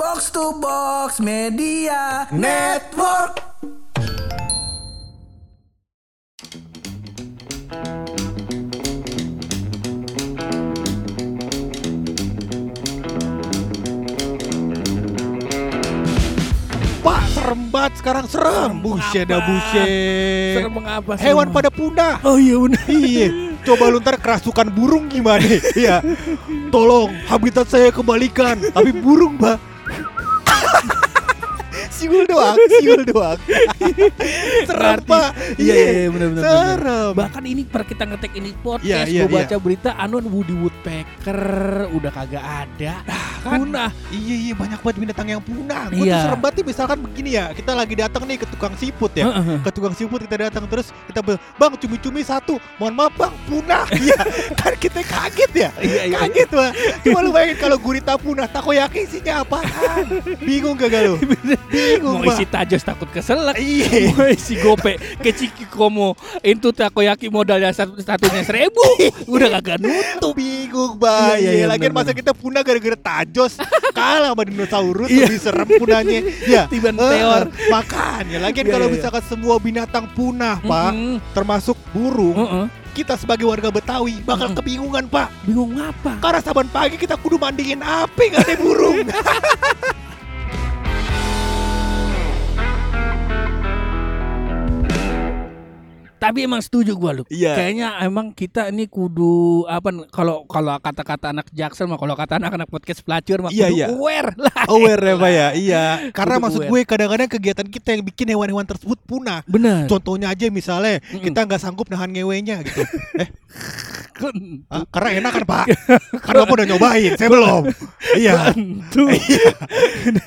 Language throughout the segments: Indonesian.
Box to Box Media Network. Pak serem banget sekarang. Serem. Buset dah buset. Serem mengapa sih? Hewan pada punah. Oh iya benar. Iya. Coba lu ntar kerasukan burung gimana? Iya. Tolong habitat saya kembalikan. Tapi burung mbak Siul doang Siul doang Serem pak Iya iya iya, benar benar. Serem Bahkan ini per kita ngetek ini podcast, Iya, iya, gue baca berita anu Woody Woodpecker udah kagak ada. kan? Punah. Iya iya banyak banget binatang yang punah Gue tuh Iya. serem banget nih, misalkan begini ya Kita lagi datang nih ke tukang siput ya ke tukang siput kita datang terus kita bilang bang cumi-cumi satu mohon maaf bang punah iya kan kita kaget ya Iya iya. kaget bang cuma lu bayangin kalau gurita punah takoyaki isinya apaan bingung gak gak lu bingung Mau isi tajos takut keselak. iya. Mau isi gope ke Ciki Komo itu takoyaki modalnya satu satunya seribu. Udah kagak nutup. Bingung bang Iya, iya, iya, benar, masa kita punah gara-gara tajos. Kalah sama dinosaurus Iya. lebih serem punahnya. Ya Tiban Eh, teor. makanya lagian Iya, kalau misalkan semua binatang punah pak termasuk burung kita sebagai warga Betawi bakal Mm-mm. kebingungan pak. Bingung apa? Karena saban pagi kita kudu mandiin api nggak ada burung. Tapi emang setuju gua lu. Iya. Kayaknya emang kita ini kudu apa kalau kalau kata-kata anak jaksel mah kalau kata anak-anak podcast pelacur mah Iya, kudu iya. aware lah. Aware ya pak ya, iya. Karena Kudu maksud aware. gue kadang-kadang kegiatan kita yang bikin hewan-hewan tersebut punah. Benar. Contohnya aja misalnya Mm-mm. kita nggak sanggup nahan ngewenya gitu. Eh, ah, karena enak kan pak? Karena kamu udah nyobain, saya belum. Iya. Iya.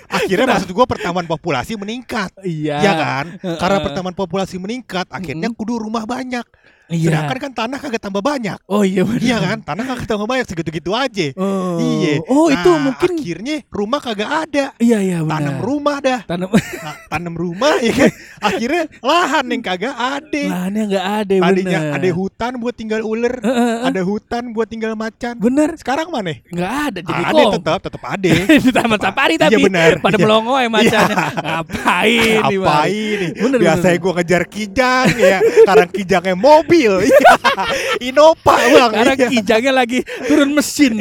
Akhirnya maksud gue pertambahan populasi meningkat, Iya. ya kan? Karena pertambahan populasi meningkat, akhirnya kudu rumah banyak. Iya. Sedangkan kan tanah kagak tambah banyak. Oh iya benar. Iya kan? Tanah kagak tambah banyak segitu-gitu aja. Oh. Iya. Oh itu Nah, mungkin akhirnya rumah kagak ada. Iya iya benar. Tanam rumah dah. Tanam Nah, tanam rumah ya kan. Akhirnya lahan yang kagak ada. lahannya nggak ada Tadinya benar. ada hutan buat tinggal ular, Heeh, ada hutan buat tinggal macan. Bener. Sekarang mana? Nggak ada jadi ada tetap, tetap ada. di taman safari Iya, tapi benar. pada Iya. melongo ya macannya. Ngapain nih? Ngapain nih? Bener, Biasanya bener. gue ngejar kijang ya. Sekarang kijangnya mobil. Iya. Innova bang. Karena Iya. kijangnya lagi turun mesin.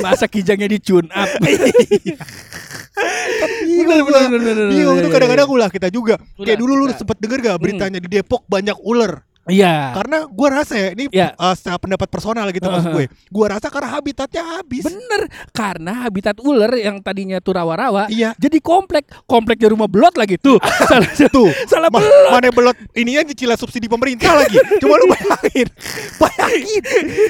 Masa kijangnya di tune up. Bingung bener, bener, Bingung iya, itu iya, kadang-kadang ulah kita juga. Ulah, Kayak dulu lu sempet denger gak beritanya di Depok banyak ular. Iya. Karena gua rasa ya ini Iya. uh, secara pendapat personal gitu maksud Uh-huh. gue. Gua rasa karena habitatnya habis. Bener, karena habitat ular yang tadinya tuh rawa-rawa Iya. jadi komplek, kompleknya rumah belot lagi tuh. salah Tuh, salah ma- belot. mana belot ininya cicilan subsidi pemerintah lagi. Coba lu bayangin. Bayangin.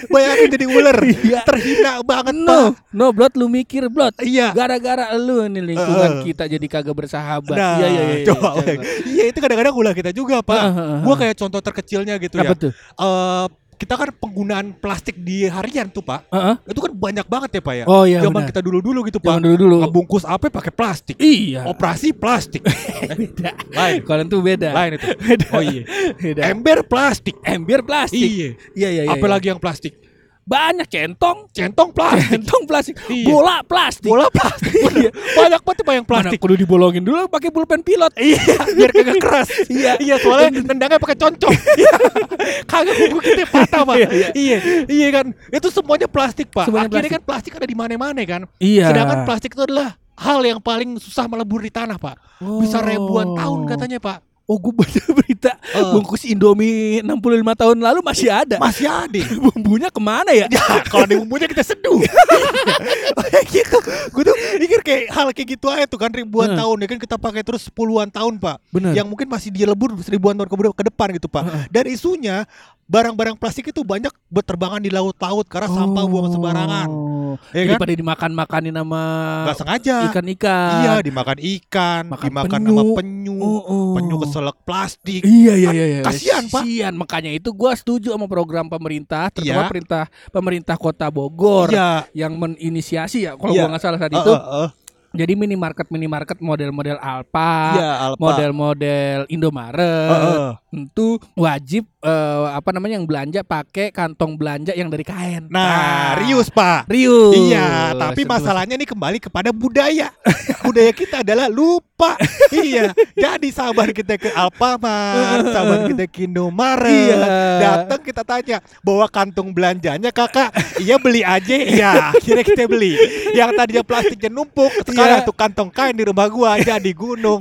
Bayangin jadi ular. Iya. Terhina banget, No, Pak. no blot lu mikir blot. Iya. Gara-gara lu nih lingkungan Uh. kita jadi kagak bersahabat. Nah, Iya iya iya. coba iya, bayangin. Iya, itu kadang-kadang ulah kita juga, Pak. Uh, uh, uh, Gua uh. kayak contoh terkecilnya gitu Apa ya. tuh? Eh, kita kan penggunaan plastik di harian tuh, Pak. Heeh. Itu kan banyak banget ya, Pak ya. Oh iya Zaman benar. kita dulu-dulu gitu, Pak. Zaman dulu-dulu. Ngebungkus apa pakai plastik. Iya. Operasi plastik. beda. Lain. Kalau itu beda. Lain itu. Beda. Oh iya. Beda. Ember plastik. Ember plastik. Iya. Iya iya iya. Apalagi yang plastik? Banyak centong, Centong plastik. centong plastik, Iya. bola plastik. Bola plastik. Bener. Banyak banget yang plastik. Mana kudu dibolongin dulu pakai pulpen pilot. Iya, biar kagak keras. Iya. iya, soalnya nendangnya pakai concong. Iya. kagak buku kita patah, Pak. Iya, iya. iya, iya kan. Itu semuanya plastik, Pak. Semuanya Akhirnya plastik. kan plastik ada di mana-mana kan. Iya. Sedangkan plastik itu adalah hal yang paling susah melebur di tanah, Pak. Bisa ribuan tahun katanya, Pak. Oh, gue baca berita Eh. bungkus Indomie 65 tahun lalu masih ada. Masih ada. Bumbunya ke mana ya? Ya, kalau ada bumbunya kita seduh. Gitu. Gue tuh mikir kayak hal kayak gitu aja tuh kan ribuan Heeh. tahun ya kan kita pakai terus puluhan tahun, Pak. Bener. Yang mungkin masih dia lebur ribuan tahun ke, ke depan gitu, Pak. Dan isunya barang-barang plastik itu banyak berterbangan di laut-laut karena sampah buang sembarangan. Ya kan? Daripada dimakan-makanin sama Gak sengaja. ikan-ikan. Iya, dimakan ikan, Makan dimakan penyu. sama penyu, Oh, oh. penyu keselak plastik. Iya iya iya. iya. Kasihan, Pak. Kasihan. Makanya itu gua setuju sama program pemerintah, terutama Iya. perintah pemerintah Kota Bogor Iya. yang meninisiasi ya kalau Iya. gua nggak salah saat Eh, itu. eh, eh. Jadi minimarket minimarket model-model Alfa, Alpa. model-model Indomaret Eh, eh. itu wajib eh, apa namanya yang belanja pakai kantong belanja yang dari kain. Nah, rius Pak. Rius. Iya, tapi masalahnya ini kembali kepada budaya. budaya kita adalah lupa. iya, jadi sahabat kita ke Alfamart, sahabat kita ke Indomaret, Iya. datang kita tanya bawa kantong belanjanya kakak, iya beli aja, iya, akhirnya kita beli. Yang tadinya plastiknya numpuk, sekarang Iya. tuh kantong kain di rumah gua jadi gunung.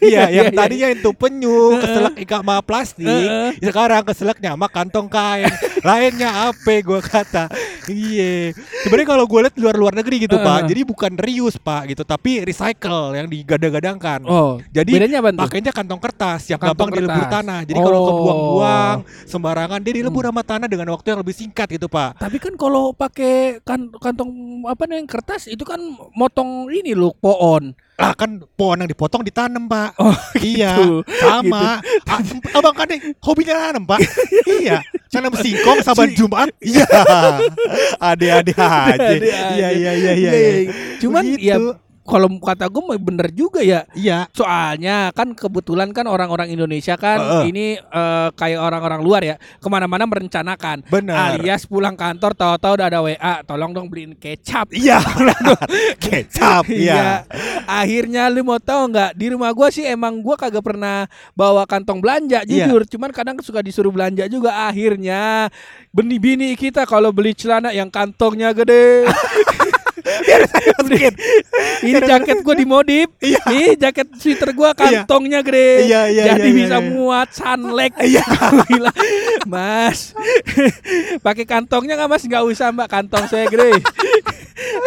Iya, yang Iya, iya. tadinya itu penyu, keselak ikan sama plastik, sekarang keselaknya sama kantong kain. Lainnya apa gua kata. Iya. Sebenarnya kalau gue lihat luar-luar negeri gitu, Pak. Jadi bukan reuse, Pak, gitu, tapi recycle yang digadang-gadangkan. Oh, Jadi bedanya apa tuh? Pakainya kantong kertas yang Kantong gampang dilebur kertas. tanah. Jadi kalau Oh. Hmm. kebuang-buang sembarangan dia dilebur sama tanah dengan waktu yang lebih singkat gitu, Pak. Tapi kan kalau pakai kan, kantong apa nih kertas itu kan motong ini loh pohon. Lah kan pohon yang dipotong ditanam, Pak. Oh, Iya, gitu. sama. Ah, abang kan nih hobinya nanam, Pak. iya, nanam singkong saban Jumat. Iya. Ade-ade aja. Iya, iya, iya, iya. Iya, iya. Cuman Begitu. ya kalau kata gue bener juga ya. Iya. Soalnya kan kebetulan kan orang-orang Indonesia kan Heeh. ini eh, kayak orang-orang luar ya ke mana-mana merencanakan. Benar. Alias pulang kantor tahu-tahu udah ada WA, tolong dong beliin kecap. Iya, kecap. Iya. Akhirnya lu mau tahu nggak di rumah gua sih emang gua kagak pernah bawa kantong belanja Iya. jujur. Cuman kadang suka disuruh belanja juga. Akhirnya bini-bini kita kalau beli celana yang kantongnya gede. Masukin. Ini jaket gua dimodif. Iya. Nih jaket sweater gua Iya. kantongnya gede. Iya, iya, Jadi iya, iya, bisa iya. muat sunleg. Iya. Mas, pakai kantongnya nggak Mas? Nggak usah Mbak, kantong saya gede.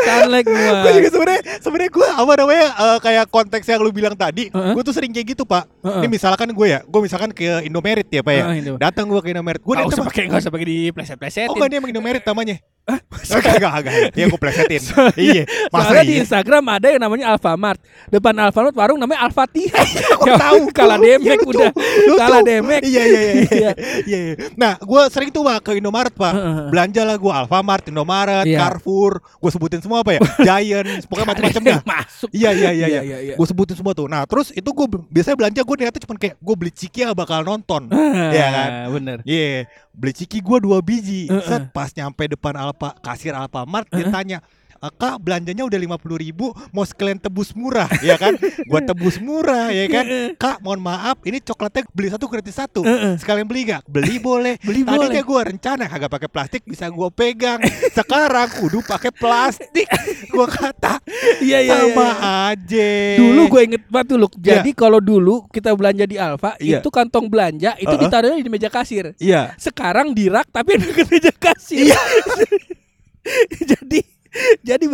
sunleg muat. gue juga sebenarnya sebenarnya gue apa namanya eh, kayak konteks yang lu bilang tadi Heeh. gue tuh sering kayak gitu pak Heeh. ini misalkan gue ya gue misalkan ke Indomerit ya pak ya Indo. datang gue ke Indomerit gue Nggak usah pakai nggak usah pakai di pleset-plesetin. oh enggak dia emang Indomerit namanya Enggak, enggak, enggak. Ya gue plesetin. iya. Masa Soalnya di iya? Instagram ada yang namanya Alfamart. Depan Alfamart warung namanya Alfatihah. Aku tahu. Kalah Iya, demek udah. Kalah demek. Iya, iya, iya. Iya. iya, iya. Nah, gue sering tuh Pak ke Indomaret, Pak. Belanja lah gue Alfamart, Indomaret, Iya. Carrefour, gue sebutin semua apa ya? Giant, pokoknya macam-macam dah. Masuk. Iya iya iya iya. Iya, iya, iya. Gue sebutin semua tuh. Nah terus itu gue biasanya belanja gue niatnya cuma kayak gue beli ciki ya bakal nonton. Iya kan. Ah, Bener. Iya. Beli ciki gue dua biji. Set pas nyampe depan Alfa kasir Alfamart dia tanya. "Eh, Kak belanjanya udah lima puluh ribu Mau sekalian tebus murah Ya kan Gua tebus murah ya kan Kak mohon maaf Ini coklatnya beli satu gratis satu Sekalian beli gak? Beli boleh Beli Tadinya boleh. gue rencana Kagak pakai plastik Bisa gue pegang Sekarang kudu pakai plastik Gua kata Iya iya. sama iya. aja. Dulu gue inget banget dulu. Iya. Jadi kalau dulu kita belanja di Alfa, Iya. itu kantong belanja itu Uh-uh. ditaruhnya di meja kasir. Iya. Sekarang di rak tapi ke meja kasir. Iya.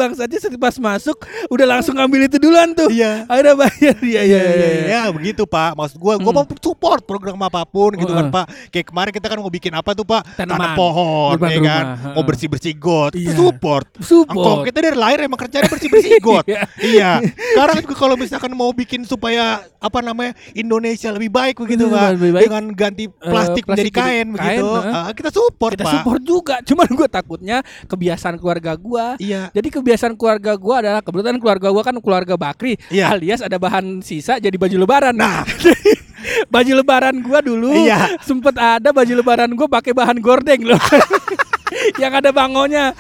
bangsatnya pas masuk udah langsung ngambil itu duluan tuh. Iya. Ada bayar dia ya. Iya, iya, iya, begitu Pak. Maksud gua, gua Hmm. mau support program apa pun gitu kan. Pak. Kayak kemarin kita kan mau bikin apa tuh Pak? Tanaman. Tanam pohon, ya kan? Mau bersih bersih got, Iya. support. Support. Engkau kita dari lahir emang kerjanya bersih bersih got. Iya. iya. Sekarang juga kalau misalkan mau bikin supaya apa namanya Indonesia lebih baik begitu Pak, lebih baik. dengan ganti plastik, plastik menjadi jadi kain, kain, begitu, eh, kita support kita Pak. support juga. Cuman gue takutnya kebiasaan keluarga gua. Iya. Jadi kebiasaan keluarga gua adalah kebetulan keluarga gua kan keluarga Bakri, Iya. alias ada bahan sisa jadi baju lebaran. Nah. baju lebaran gua dulu Iya. sempet ada baju lebaran gua pakai bahan gordeng loh. Yang ada bangonya.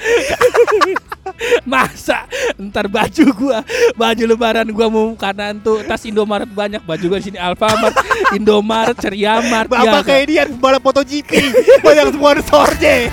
Masa ntar baju gua baju lebaran gua mau karena tuh tas Indomaret banyak baju gua di sini Alfamart, Indomaret, Ceriamart, Bapak ya, kayak dia balap MotoGP banyak sponsornya.